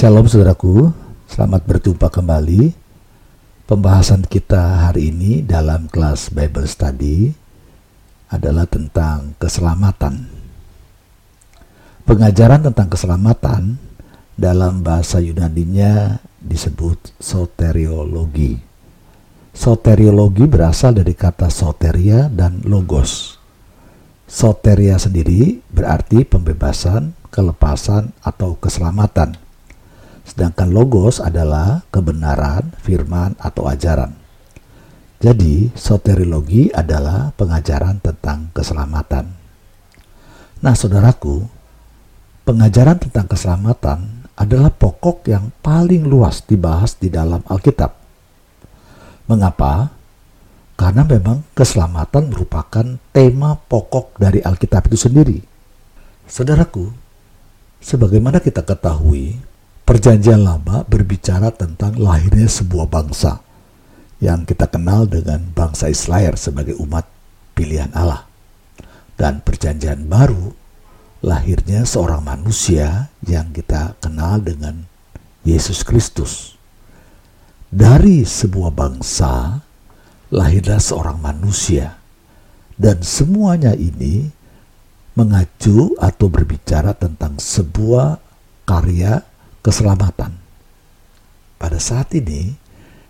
Shalom saudaraku, selamat berjumpa kembali. Pembahasan kita hari ini dalam kelas Bible Study adalah tentang keselamatan. Pengajaran tentang keselamatan dalam bahasa Yunaninya disebut soteriologi. Soteriologi berasal dari kata soteria dan logos. Soteria sendiri berarti pembebasan, kelepasan, atau keselamatan Sedangkan logos adalah kebenaran, firman, atau ajaran. Jadi, soteriologi adalah pengajaran tentang keselamatan. Nah, saudaraku, pengajaran tentang keselamatan adalah pokok yang paling luas dibahas di dalam Alkitab. Mengapa? Karena memang keselamatan merupakan tema pokok dari Alkitab itu sendiri. Saudaraku, sebagaimana kita ketahui, Perjanjian Lama berbicara tentang lahirnya sebuah bangsa yang kita kenal dengan bangsa Israel sebagai umat pilihan Allah. Dan perjanjian baru lahirnya seorang manusia yang kita kenal dengan Yesus Kristus. Dari sebuah bangsa lahirlah seorang manusia dan semuanya ini mengacu atau berbicara tentang sebuah karya keselamatan. Pada saat ini,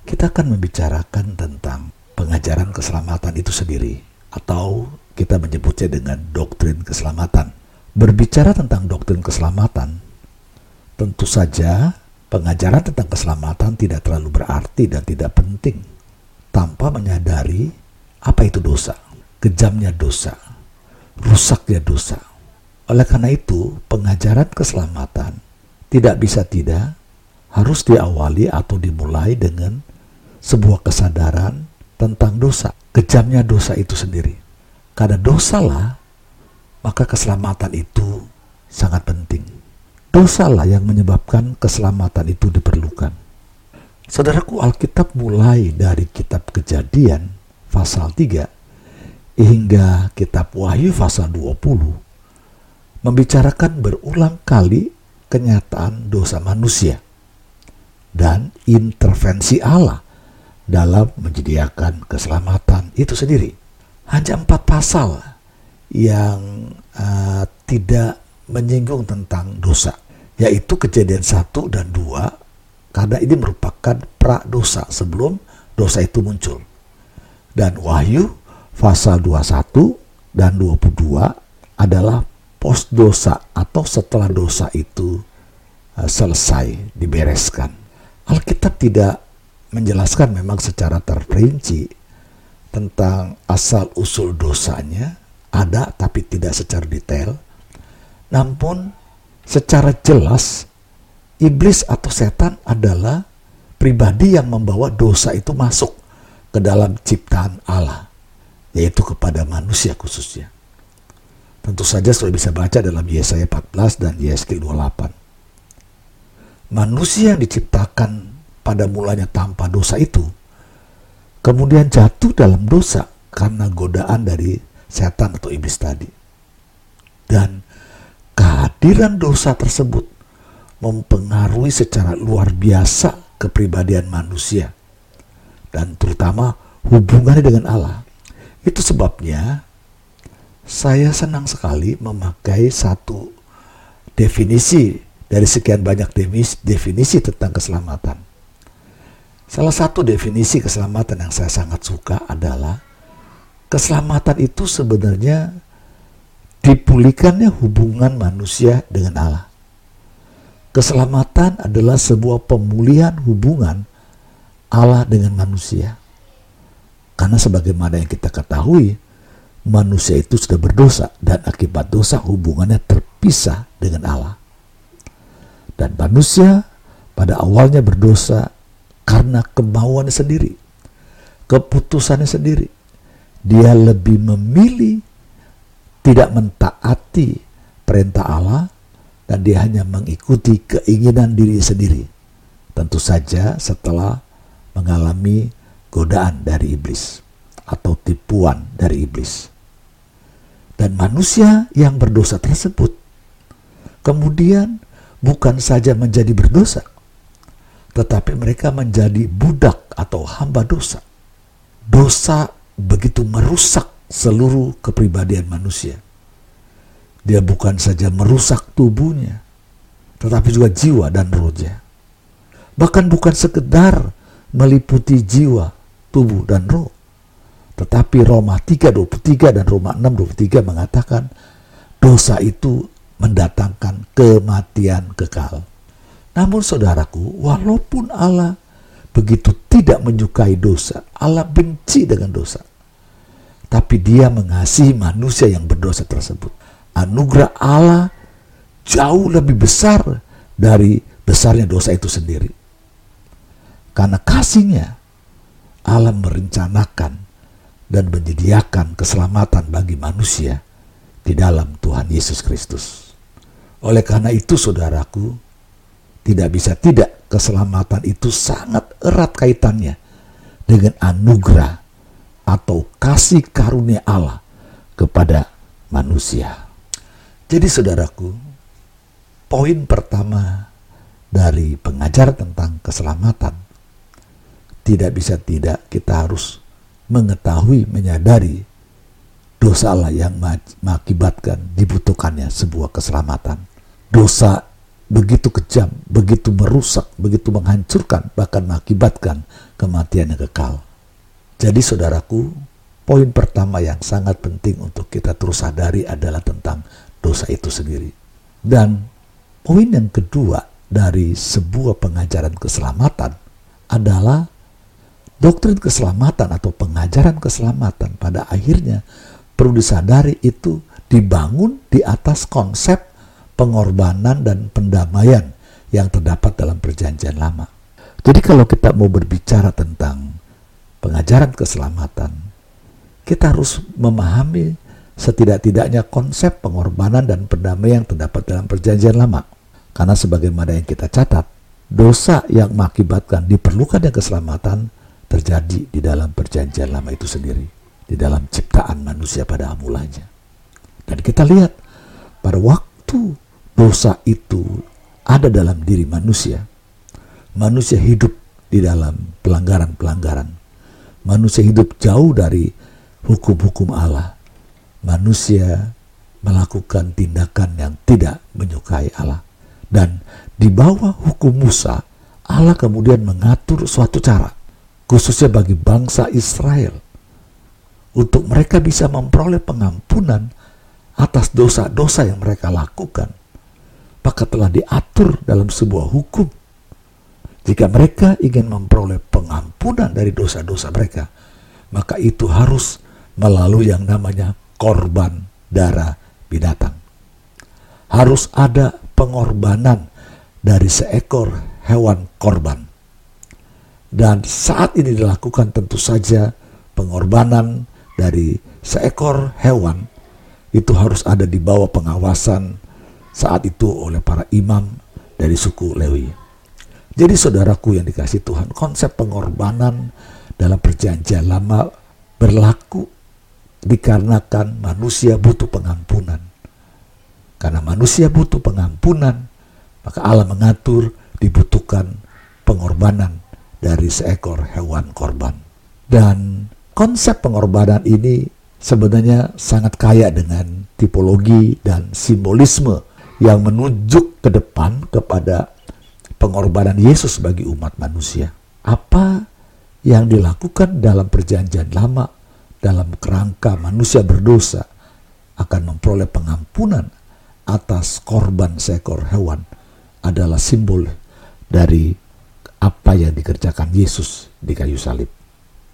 kita akan membicarakan tentang pengajaran keselamatan itu sendiri, atau kita menyebutnya dengan doktrin keselamatan. Berbicara tentang doktrin keselamatan, tentu saja pengajaran tentang keselamatan tidak terlalu berarti dan tidak penting tanpa menyadari apa itu dosa, kejamnya dosa, rusaknya dosa. Oleh karena itu, pengajaran keselamatan tidak bisa tidak harus diawali atau dimulai dengan sebuah kesadaran tentang dosa, kejamnya dosa itu sendiri. Karena dosalah, maka keselamatan itu sangat penting. Dosalah yang menyebabkan keselamatan itu diperlukan. Saudaraku, Alkitab mulai dari kitab kejadian pasal 3 hingga kitab Wahyu pasal 20 membicarakan berulang kali kenyataan dosa manusia dan intervensi Allah dalam menyediakan keselamatan itu sendiri. Hanya empat pasal yang uh, tidak menyinggung tentang dosa, yaitu kejadian satu dan dua, karena ini merupakan pra dosa sebelum dosa itu muncul. Dan Wahyu pasal 21 dan 22 adalah pos dosa atau setelah dosa itu uh, selesai dibereskan. Alkitab tidak menjelaskan memang secara terperinci tentang asal usul dosanya ada tapi tidak secara detail. Namun secara jelas iblis atau setan adalah pribadi yang membawa dosa itu masuk ke dalam ciptaan Allah, yaitu kepada manusia khususnya. Tentu saja sudah bisa baca dalam Yesaya 14 dan Yesaya 28. Manusia yang diciptakan pada mulanya tanpa dosa itu, kemudian jatuh dalam dosa karena godaan dari setan atau iblis tadi. Dan kehadiran dosa tersebut mempengaruhi secara luar biasa kepribadian manusia dan terutama hubungannya dengan Allah. Itu sebabnya saya senang sekali memakai satu definisi dari sekian banyak definisi tentang keselamatan. Salah satu definisi keselamatan yang saya sangat suka adalah keselamatan itu sebenarnya dipulihkannya hubungan manusia dengan Allah. Keselamatan adalah sebuah pemulihan hubungan Allah dengan manusia. Karena sebagaimana yang kita ketahui, manusia itu sudah berdosa dan akibat dosa hubungannya terpisah dengan Allah. Dan manusia pada awalnya berdosa karena kemauannya sendiri, keputusannya sendiri. Dia lebih memilih tidak mentaati perintah Allah dan dia hanya mengikuti keinginan diri sendiri. Tentu saja setelah mengalami godaan dari iblis atau tipuan dari iblis. Dan manusia yang berdosa tersebut kemudian bukan saja menjadi berdosa, tetapi mereka menjadi budak atau hamba dosa. Dosa begitu merusak seluruh kepribadian manusia. Dia bukan saja merusak tubuhnya, tetapi juga jiwa dan rohnya. Bahkan bukan sekedar meliputi jiwa, tubuh, dan roh. Tetapi Roma 3.23 dan Roma 6.23 mengatakan dosa itu mendatangkan kematian kekal. Namun saudaraku, walaupun Allah begitu tidak menyukai dosa, Allah benci dengan dosa. Tapi dia mengasihi manusia yang berdosa tersebut. Anugerah Allah jauh lebih besar dari besarnya dosa itu sendiri. Karena kasihnya, Allah merencanakan dan menyediakan keselamatan bagi manusia di dalam Tuhan Yesus Kristus. Oleh karena itu, saudaraku, tidak bisa tidak keselamatan itu sangat erat kaitannya dengan anugerah atau kasih karunia Allah kepada manusia. Jadi saudaraku, poin pertama dari pengajar tentang keselamatan tidak bisa tidak kita harus mengetahui, menyadari dosa Allah yang mengakibatkan dibutuhkannya sebuah keselamatan. Dosa begitu kejam, begitu merusak, begitu menghancurkan, bahkan mengakibatkan kematian yang kekal. Jadi saudaraku, poin pertama yang sangat penting untuk kita terus sadari adalah tentang dosa itu sendiri. Dan poin yang kedua dari sebuah pengajaran keselamatan adalah doktrin keselamatan atau pengajaran keselamatan pada akhirnya perlu disadari itu dibangun di atas konsep pengorbanan dan pendamaian yang terdapat dalam perjanjian lama. Jadi kalau kita mau berbicara tentang pengajaran keselamatan, kita harus memahami setidak-tidaknya konsep pengorbanan dan pendamaian yang terdapat dalam perjanjian lama. Karena sebagaimana yang kita catat, dosa yang mengakibatkan diperlukannya keselamatan terjadi di dalam perjanjian lama itu sendiri, di dalam ciptaan manusia pada mulanya. Dan kita lihat pada waktu dosa itu ada dalam diri manusia, manusia hidup di dalam pelanggaran-pelanggaran. Manusia hidup jauh dari hukum-hukum Allah. Manusia melakukan tindakan yang tidak menyukai Allah. Dan di bawah hukum Musa, Allah kemudian mengatur suatu cara khususnya bagi bangsa Israel, untuk mereka bisa memperoleh pengampunan atas dosa-dosa yang mereka lakukan, maka telah diatur dalam sebuah hukum. Jika mereka ingin memperoleh pengampunan dari dosa-dosa mereka, maka itu harus melalui yang namanya korban darah binatang. Harus ada pengorbanan dari seekor hewan korban. Dan saat ini dilakukan tentu saja pengorbanan dari seekor hewan itu harus ada di bawah pengawasan saat itu oleh para imam dari suku Lewi. Jadi saudaraku yang dikasih Tuhan, konsep pengorbanan dalam perjanjian lama berlaku dikarenakan manusia butuh pengampunan. Karena manusia butuh pengampunan, maka Allah mengatur dibutuhkan pengorbanan dari seekor hewan korban. Dan konsep pengorbanan ini sebenarnya sangat kaya dengan tipologi dan simbolisme yang menunjuk ke depan kepada pengorbanan Yesus bagi umat manusia. Apa yang dilakukan dalam perjanjian lama dalam kerangka manusia berdosa akan memperoleh pengampunan atas korban seekor hewan adalah simbol dari apa yang dikerjakan Yesus di kayu salib.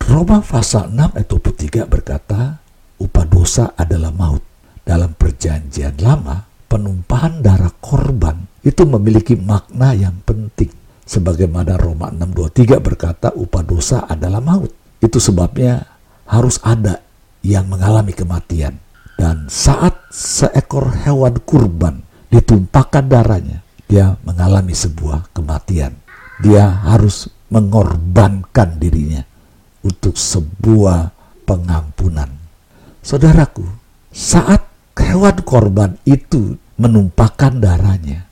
Roma pasal 6 ayat 23 berkata, upah dosa adalah maut. Dalam perjanjian lama, penumpahan darah korban itu memiliki makna yang penting. Sebagaimana Roma 6.23 berkata, upah dosa adalah maut. Itu sebabnya harus ada yang mengalami kematian. Dan saat seekor hewan kurban ditumpahkan darahnya, dia mengalami sebuah kematian dia harus mengorbankan dirinya untuk sebuah pengampunan. Saudaraku, saat hewan korban itu menumpahkan darahnya,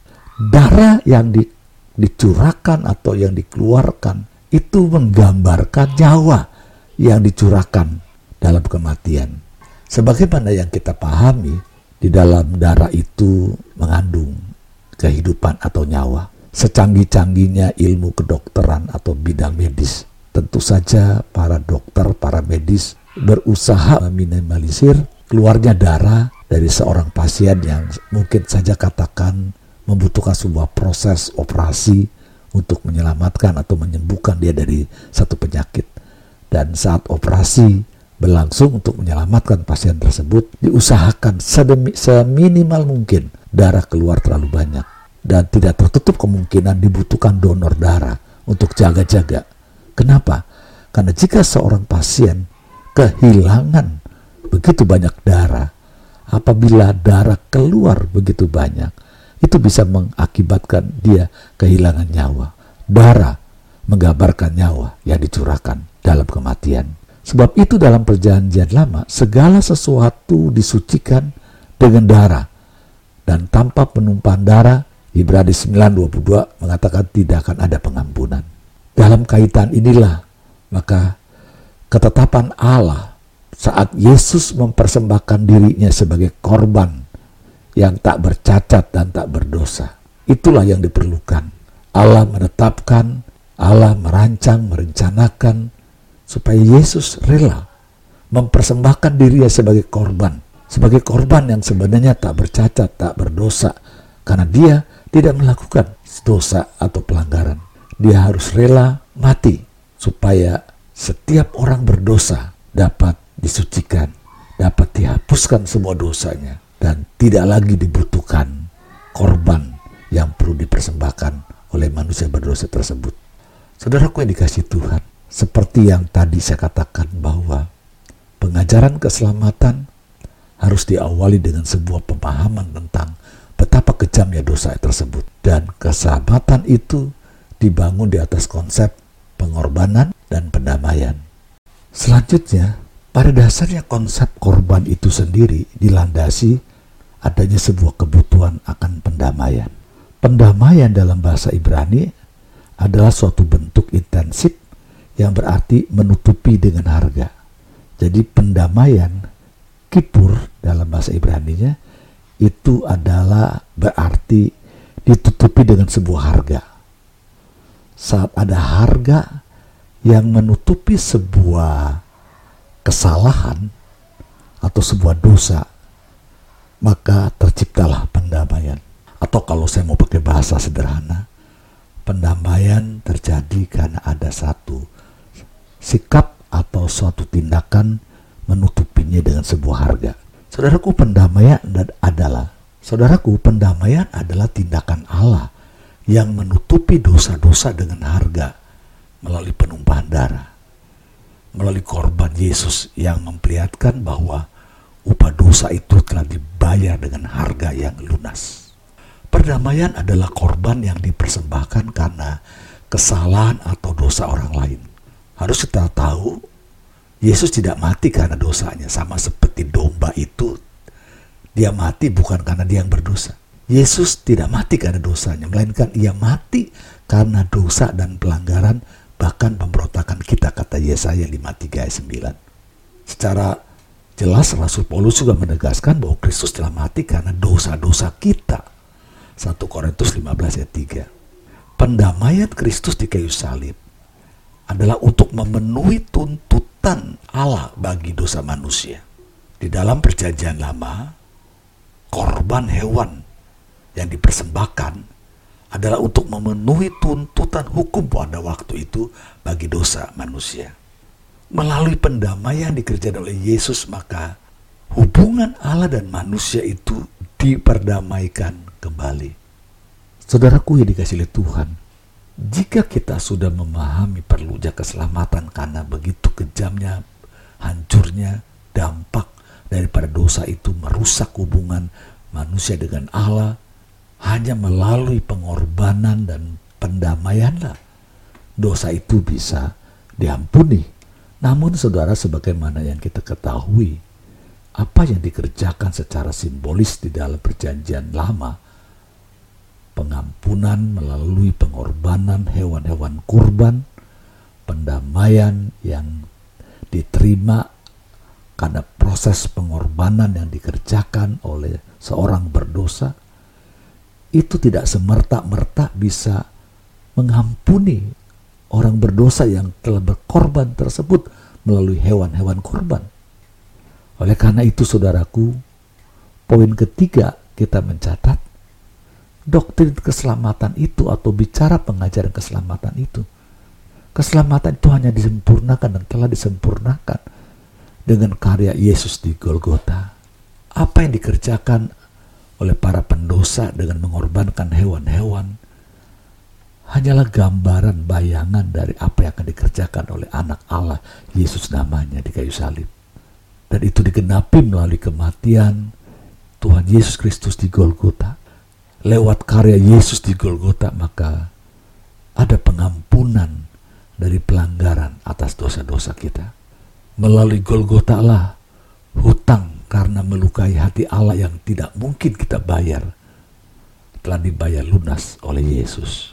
darah yang di, dicurahkan atau yang dikeluarkan itu menggambarkan nyawa yang dicurahkan dalam kematian. Sebagaimana yang kita pahami, di dalam darah itu mengandung kehidupan atau nyawa. Secanggih-canggihnya ilmu kedokteran atau bidang medis, tentu saja para dokter, para medis berusaha meminimalisir keluarnya darah dari seorang pasien yang mungkin saja katakan membutuhkan sebuah proses operasi untuk menyelamatkan atau menyembuhkan dia dari satu penyakit. Dan saat operasi berlangsung untuk menyelamatkan pasien tersebut, diusahakan seminimal mungkin darah keluar terlalu banyak. Dan tidak tertutup kemungkinan dibutuhkan donor darah untuk jaga-jaga. Kenapa? Karena jika seorang pasien kehilangan begitu banyak darah, apabila darah keluar begitu banyak, itu bisa mengakibatkan dia kehilangan nyawa. Darah menggambarkan nyawa yang dicurahkan dalam kematian. Sebab itu dalam perjanjian lama, segala sesuatu disucikan dengan darah. Dan tanpa penumpahan darah, Ibrani 9.22 mengatakan tidak akan ada pengampunan. Dalam kaitan inilah, maka ketetapan Allah saat Yesus mempersembahkan dirinya sebagai korban yang tak bercacat dan tak berdosa. Itulah yang diperlukan. Allah menetapkan, Allah merancang, merencanakan supaya Yesus rela mempersembahkan dirinya sebagai korban. Sebagai korban yang sebenarnya tak bercacat, tak berdosa. Karena dia tidak melakukan dosa atau pelanggaran. Dia harus rela mati supaya setiap orang berdosa dapat disucikan, dapat dihapuskan semua dosanya, dan tidak lagi dibutuhkan korban yang perlu dipersembahkan oleh manusia berdosa tersebut. Saudaraku yang dikasih Tuhan, seperti yang tadi saya katakan bahwa pengajaran keselamatan harus diawali dengan sebuah pemahaman tentang betapa kejamnya dosa tersebut. Dan keselamatan itu dibangun di atas konsep pengorbanan dan pendamaian. Selanjutnya, pada dasarnya konsep korban itu sendiri dilandasi adanya sebuah kebutuhan akan pendamaian. Pendamaian dalam bahasa Ibrani adalah suatu bentuk intensif yang berarti menutupi dengan harga. Jadi pendamaian kipur dalam bahasa Ibrani-nya itu adalah berarti ditutupi dengan sebuah harga. Saat ada harga yang menutupi sebuah kesalahan atau sebuah dosa, maka terciptalah pendamaian. Atau kalau saya mau pakai bahasa sederhana, pendamaian terjadi karena ada satu sikap atau suatu tindakan menutupinya dengan sebuah harga. Saudaraku, pendamaian adalah Saudaraku, pendamaian adalah tindakan Allah yang menutupi dosa-dosa dengan harga melalui penumpahan darah melalui korban Yesus yang memperlihatkan bahwa upah dosa itu telah dibayar dengan harga yang lunas. Perdamaian adalah korban yang dipersembahkan karena kesalahan atau dosa orang lain. Harus kita tahu, Yesus tidak mati karena dosanya, sama seperti domba itu. Dia mati bukan karena dia yang berdosa. Yesus tidak mati karena dosanya, melainkan ia mati karena dosa dan pelanggaran bahkan pemberontakan kita kata Yesaya 53 ayat 9. Secara jelas Rasul Paulus juga menegaskan bahwa Kristus telah mati karena dosa-dosa kita. 1 Korintus 15 ayat 3. Pendamaian Kristus di kayu salib adalah untuk memenuhi tuntutan Allah bagi dosa manusia. Di dalam perjanjian lama, korban hewan yang dipersembahkan adalah untuk memenuhi tuntutan hukum pada waktu itu bagi dosa manusia. Melalui pendamaian dikerjakan oleh Yesus maka hubungan Allah dan manusia itu diperdamaikan kembali. Saudaraku yang dikasih oleh Tuhan, jika kita sudah memahami perlunya keselamatan karena begitu kejamnya, hancurnya dampak daripada dosa itu merusak hubungan manusia dengan Allah, hanya melalui pengorbanan dan pendamaianlah dosa itu bisa diampuni. Namun saudara sebagaimana yang kita ketahui, apa yang dikerjakan secara simbolis di dalam perjanjian lama pengampunan melalui pengorbanan hewan-hewan kurban, pendamaian yang diterima karena proses pengorbanan yang dikerjakan oleh seorang berdosa, itu tidak semerta-merta bisa mengampuni orang berdosa yang telah berkorban tersebut melalui hewan-hewan korban. Oleh karena itu saudaraku, poin ketiga kita mencatat doktrin keselamatan itu atau bicara pengajaran keselamatan itu. Keselamatan itu hanya disempurnakan dan telah disempurnakan dengan karya Yesus di Golgota. Apa yang dikerjakan oleh para pendosa dengan mengorbankan hewan-hewan hanyalah gambaran bayangan dari apa yang akan dikerjakan oleh anak Allah Yesus namanya di kayu salib. Dan itu digenapi melalui kematian Tuhan Yesus Kristus di Golgota. Lewat karya Yesus di Golgota maka ada pengampunan dari pelanggaran atas dosa-dosa kita. Melalui Golgota lah hutang karena melukai hati Allah yang tidak mungkin kita bayar telah dibayar lunas oleh Yesus.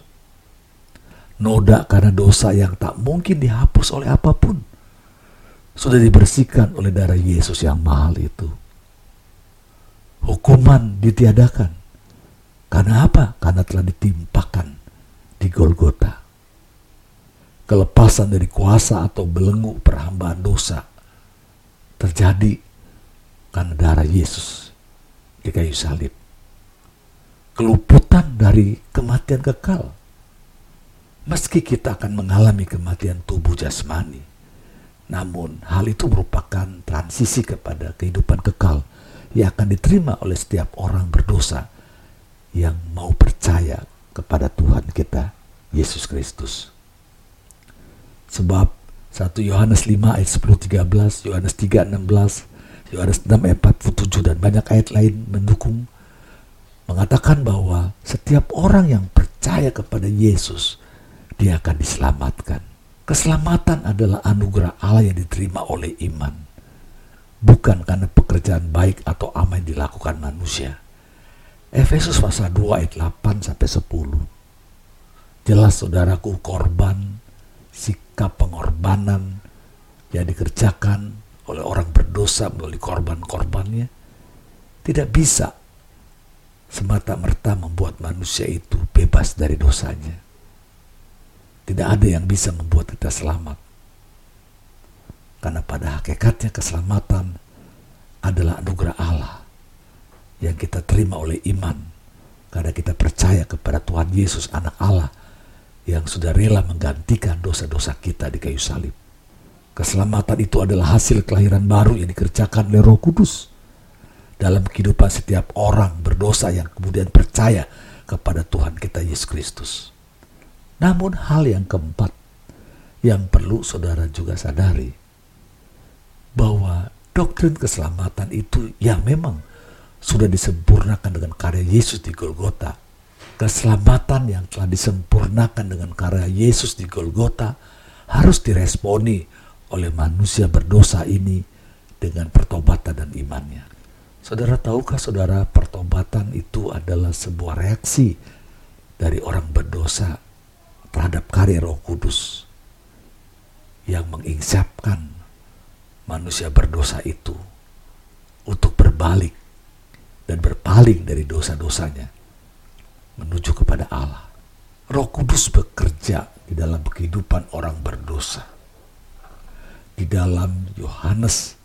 Noda karena dosa yang tak mungkin dihapus oleh apa pun sudah dibersihkan oleh darah Yesus yang mahal itu. Hukuman ditiadakan. Karena apa? Karena telah ditimpakan di Golgota. Kelepasan dari kuasa atau belenggu perhambaan dosa terjadi karena darah Yesus di kayu salib. Keluputan dari kematian kekal. Meski kita akan mengalami kematian tubuh jasmani, namun, hal itu merupakan transisi kepada kehidupan kekal yang akan diterima oleh setiap orang berdosa yang mau percaya kepada Tuhan kita, Yesus Kristus. Sebab 1 Yohanes 5 ayat 10 13, Yohanes 3 16, Yohanes 6 ayat 47 dan banyak ayat lain mendukung mengatakan bahwa setiap orang yang percaya kepada Yesus dia akan diselamatkan. Keselamatan adalah anugerah Allah yang diterima oleh iman. Bukan karena pekerjaan baik atau amal yang dilakukan manusia. Efesus pasal 2 ayat 8 sampai 10. Jelas saudaraku korban, sikap pengorbanan yang dikerjakan oleh orang berdosa melalui korban-korbannya tidak bisa semata-merta membuat manusia itu bebas dari dosanya. Tidak ada yang bisa membuat kita selamat. Karena pada hakikatnya keselamatan adalah anugerah Allah yang kita terima oleh iman. Karena kita percaya kepada Tuhan Yesus anak Allah yang sudah rela menggantikan dosa-dosa kita di kayu salib. Keselamatan itu adalah hasil kelahiran baru yang dikerjakan oleh Roh Kudus dalam kehidupan setiap orang berdosa yang kemudian percaya kepada Tuhan kita Yesus Kristus. Namun hal yang keempat yang perlu saudara juga sadari bahwa doktrin keselamatan itu yang memang sudah disempurnakan dengan karya Yesus di Golgota. Keselamatan yang telah disempurnakan dengan karya Yesus di Golgota harus diresponi oleh manusia berdosa ini dengan pertobatan dan imannya. Saudara tahukah saudara pertobatan itu adalah sebuah reaksi dari orang berdosa terhadap karya Roh Kudus yang menginsapkan manusia berdosa itu untuk berbalik dan berpaling dari dosa-dosanya menuju kepada Allah. Roh Kudus bekerja di dalam kehidupan orang berdosa. Di dalam Yohanes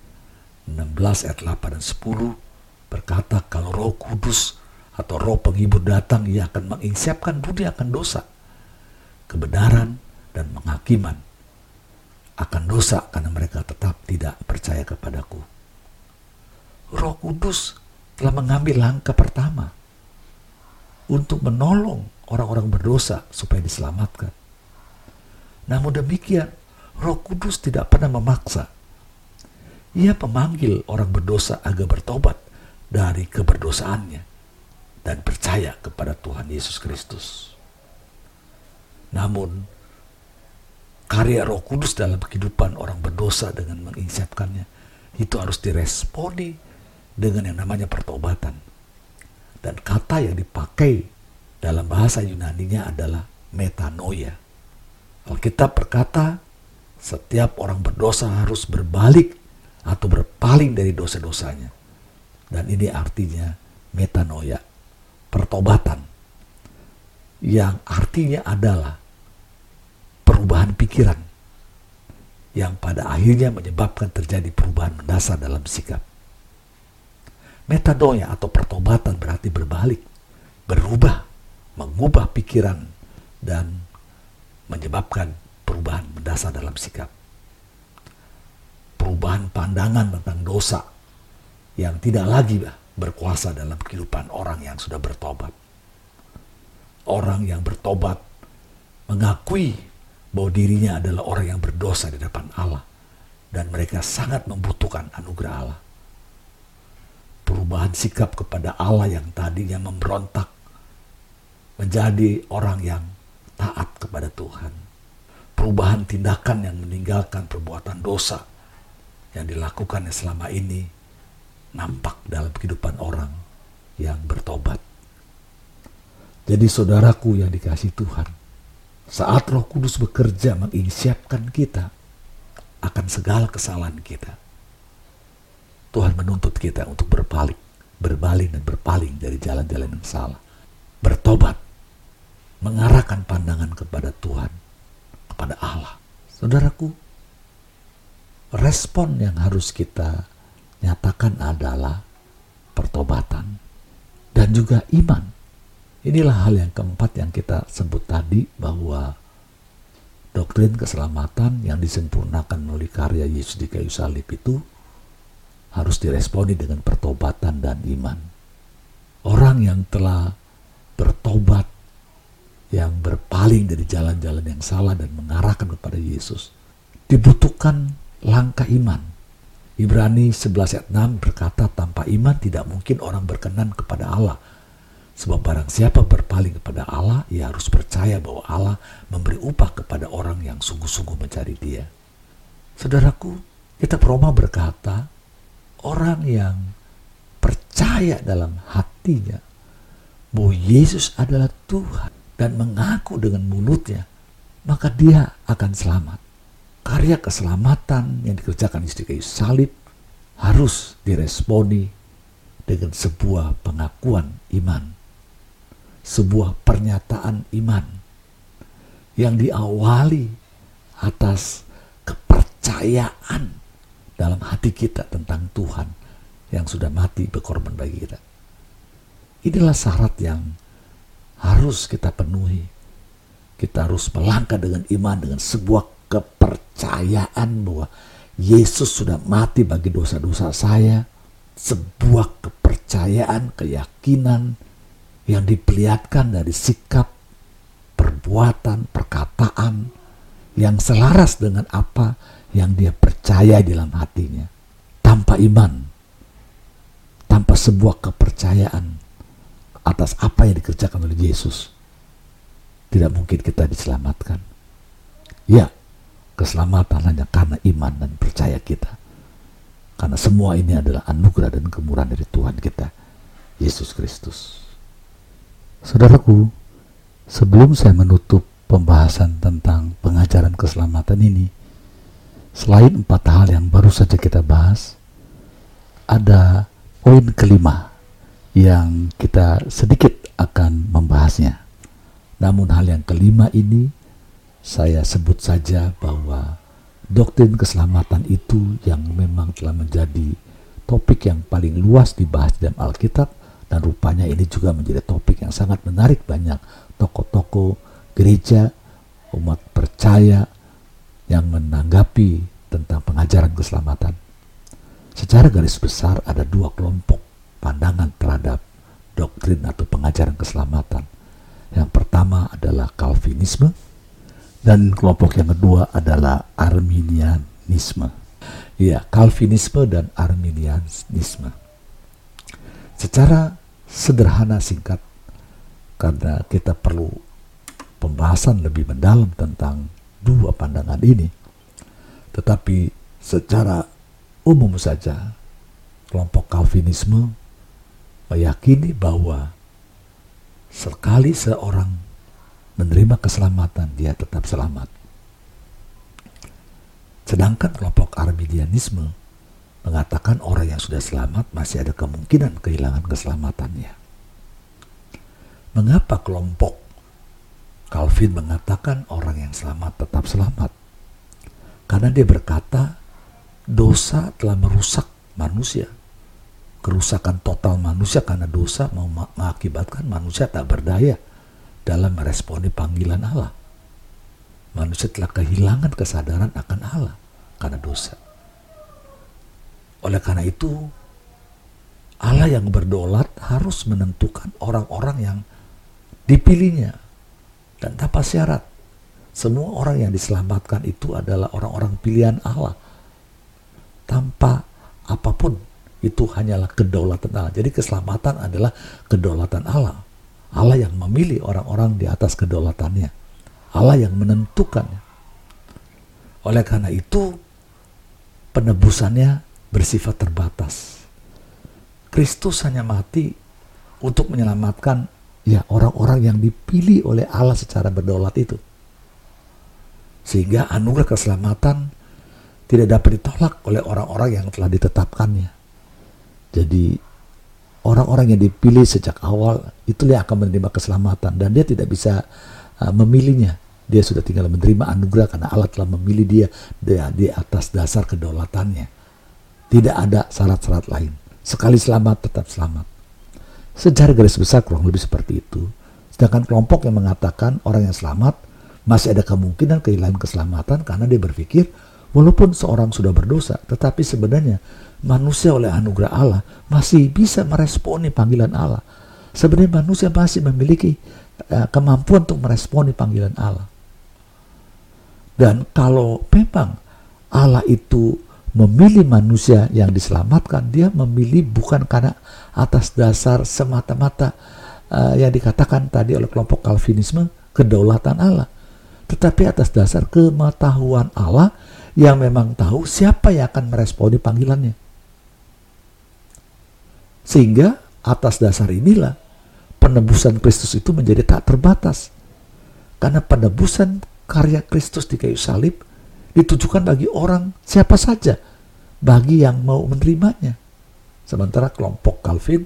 16 ayat 8 dan 10 berkata kalau Roh Kudus atau Roh penghibur datang ia akan menginsapkan budi akan dosa kebenaran dan menghakiman akan dosa karena mereka tetap tidak percaya kepadaku. Roh Kudus telah mengambil langkah pertama untuk menolong orang-orang berdosa supaya diselamatkan. Namun demikian, Roh Kudus tidak pernah memaksa. Ia memanggil orang berdosa agar bertobat dari keberdosaannya dan percaya kepada Tuhan Yesus Kristus. Namun, karya roh kudus dalam kehidupan orang berdosa dengan menginsapkannya, itu harus diresponi dengan yang namanya pertobatan. Dan kata yang dipakai dalam bahasa Yunaninya adalah metanoia. Alkitab berkata, setiap orang berdosa harus berbalik atau berpaling dari dosa-dosanya. Dan ini artinya metanoia, pertobatan. Yang artinya adalah perubahan pikiran yang pada akhirnya menyebabkan terjadi perubahan mendasar dalam sikap. Metadoya atau pertobatan berarti berbalik, berubah, mengubah pikiran dan menyebabkan perubahan mendasar dalam sikap. Perubahan pandangan tentang dosa yang tidak lagi berkuasa dalam kehidupan orang yang sudah bertobat. Orang yang bertobat mengakui bahwa dirinya adalah orang yang berdosa di depan Allah dan mereka sangat membutuhkan anugerah Allah perubahan sikap kepada Allah yang tadinya memberontak menjadi orang yang taat kepada Tuhan. Perubahan tindakan yang meninggalkan perbuatan dosa yang dilakukan selama ini nampak dalam kehidupan orang yang bertobat. Jadi saudaraku yang dikasih Tuhan, saat roh kudus bekerja menginsiapkan kita akan segala kesalahan kita, Tuhan menuntut kita untuk berpaling, berbalik dan berpaling dari jalan-jalan yang salah. Bertobat, mengarahkan pandangan kepada Tuhan, kepada Allah. Saudaraku, respon yang harus kita nyatakan adalah pertobatan dan juga iman. Inilah hal yang keempat yang kita sebut tadi bahwa doktrin keselamatan yang disempurnakan melalui karya Yesus di kayu salib itu harus diresponi dengan pertobatan dan iman. Orang yang telah bertobat, yang berpaling dari jalan-jalan yang salah dan mengarahkan kepada Yesus, dibutuhkan langkah iman. Ibrani 11 ayat 6 berkata, tanpa iman tidak mungkin orang berkenan kepada Allah. Sebab barang siapa berpaling kepada Allah, ia harus percaya bahwa Allah memberi upah kepada orang yang sungguh-sungguh mencari dia. Saudaraku, kita Roma berkata, orang yang percaya dalam hatinya bahwa Yesus adalah Tuhan dan mengaku dengan mulutnya, maka dia akan selamat. Karya keselamatan yang dikerjakan istri kayu salib harus diresponi dengan sebuah pengakuan iman, sebuah pernyataan iman yang diawali atas kepercayaan dalam hati kita tentang Tuhan yang sudah mati berkorban bagi kita. Inilah syarat yang harus kita penuhi. Kita harus melangkah dengan iman, dengan sebuah kepercayaan bahwa Yesus sudah mati bagi dosa-dosa saya. Sebuah kepercayaan, keyakinan yang diperlihatkan dari sikap, perbuatan, perkataan yang selaras dengan apa yang dia percaya di dalam hatinya. Tanpa iman, tanpa sebuah kepercayaan atas apa yang dikerjakan oleh Yesus, tidak mungkin kita diselamatkan. Ya, keselamatan hanya karena iman dan percaya kita. Karena semua ini adalah anugerah dan kemurahan dari Tuhan kita, Yesus Kristus. Saudaraku, sebelum saya menutup pembahasan tentang pengajaran keselamatan ini, Selain empat hal yang baru saja kita bahas, ada poin kelima yang kita sedikit akan membahasnya. Namun hal yang kelima ini saya sebut saja bahwa doktrin keselamatan itu yang memang telah menjadi topik yang paling luas dibahas dalam Alkitab dan rupanya ini juga menjadi topik yang sangat menarik banyak tokoh-tokoh gereja, umat percaya yang menanggapi tentang pengajaran keselamatan. Secara garis besar ada dua kelompok pandangan terhadap doktrin atau pengajaran keselamatan. Yang pertama adalah Calvinisme dan kelompok yang kedua adalah Arminianisme. Ya, Calvinisme dan Arminianisme. Secara sederhana singkat karena kita perlu pembahasan lebih mendalam tentang dua pandangan ini. Tetapi secara umum saja, kelompok Calvinisme meyakini bahwa sekali seorang menerima keselamatan, dia tetap selamat. Sedangkan kelompok Arminianisme mengatakan orang yang sudah selamat masih ada kemungkinan kehilangan keselamatannya. Mengapa kelompok Calvin mengatakan orang yang selamat tetap selamat? Karena dia berkata dosa telah merusak manusia. Kerusakan total manusia karena dosa mengakibatkan manusia tak berdaya dalam meresponi panggilan Allah. Manusia telah kehilangan kesadaran akan Allah karena dosa. Oleh karena itu, Allah yang berdolat harus menentukan orang-orang yang dipilihnya dan tanpa syarat. Semua orang yang diselamatkan itu adalah orang-orang pilihan Allah tanpa apa pun itu hanyalah kedaulatan Allah. Jadi keselamatan adalah kedaulatan Allah. Allah yang memilih orang-orang di atas kedaulatannya. Allah yang menentukannya. Oleh karena itu penebusannya bersifat terbatas. Kristus hanya mati untuk menyelamatkan ya orang-orang yang dipilih oleh Allah secara berdaulat itu. Sehingga anugerah keselamatan tidak dapat ditolak oleh orang-orang yang telah ditetapkannya. Jadi orang-orang yang dipilih sejak awal itulah yang akan menerima keselamatan dan dia tidak bisa uh, memilihnya. Dia sudah tinggal menerima anugerah karena Allah telah memilih dia, dia di atas dasar kedaulatannya. Tidak ada syarat-syarat lain. Sekali selamat tetap selamat. Sejarah garis besar kurang lebih seperti itu. Sedangkan kelompok yang mengatakan orang yang selamat masih ada kemungkinan kehilangan keselamatan karena dia berpikir Walaupun seorang sudah berdosa, tetapi sebenarnya manusia oleh anugerah Allah masih bisa meresponi panggilan Allah. Sebenarnya manusia masih memiliki uh, kemampuan untuk meresponi panggilan Allah. Dan kalau memang Allah itu memilih manusia yang diselamatkan, dia memilih bukan karena atas dasar semata-mata uh, yang dikatakan tadi oleh kelompok Calvinisme kedaulatan Allah, tetapi atas dasar kematahuan Allah yang memang tahu siapa yang akan meresponi panggilannya. Sehingga atas dasar inilah penebusan Kristus itu menjadi tak terbatas. Karena penebusan karya Kristus di kayu salib ditujukan bagi orang siapa saja, bagi yang mau menerimanya. Sementara kelompok Calvin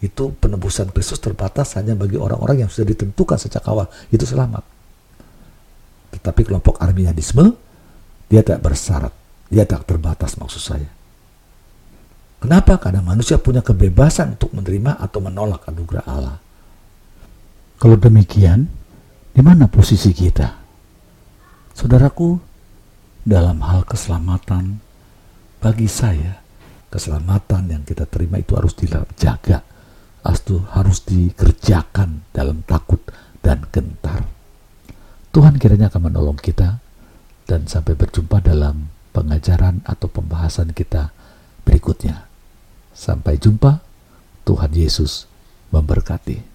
itu penebusan Kristus terbatas hanya bagi orang-orang yang sudah ditentukan sejak awal, itu selamat. Tetapi kelompok Arminianisme dia tak bersyarat, dia tak terbatas maksud saya. Kenapa? Karena manusia punya kebebasan untuk menerima atau menolak anugerah Allah. Kalau demikian, di mana posisi kita? Saudaraku, dalam hal keselamatan, bagi saya, keselamatan yang kita terima itu harus dijaga, harus dikerjakan dalam takut dan gentar. Tuhan kiranya akan menolong kita dan sampai berjumpa dalam pengajaran atau pembahasan kita berikutnya. Sampai jumpa, Tuhan Yesus memberkati.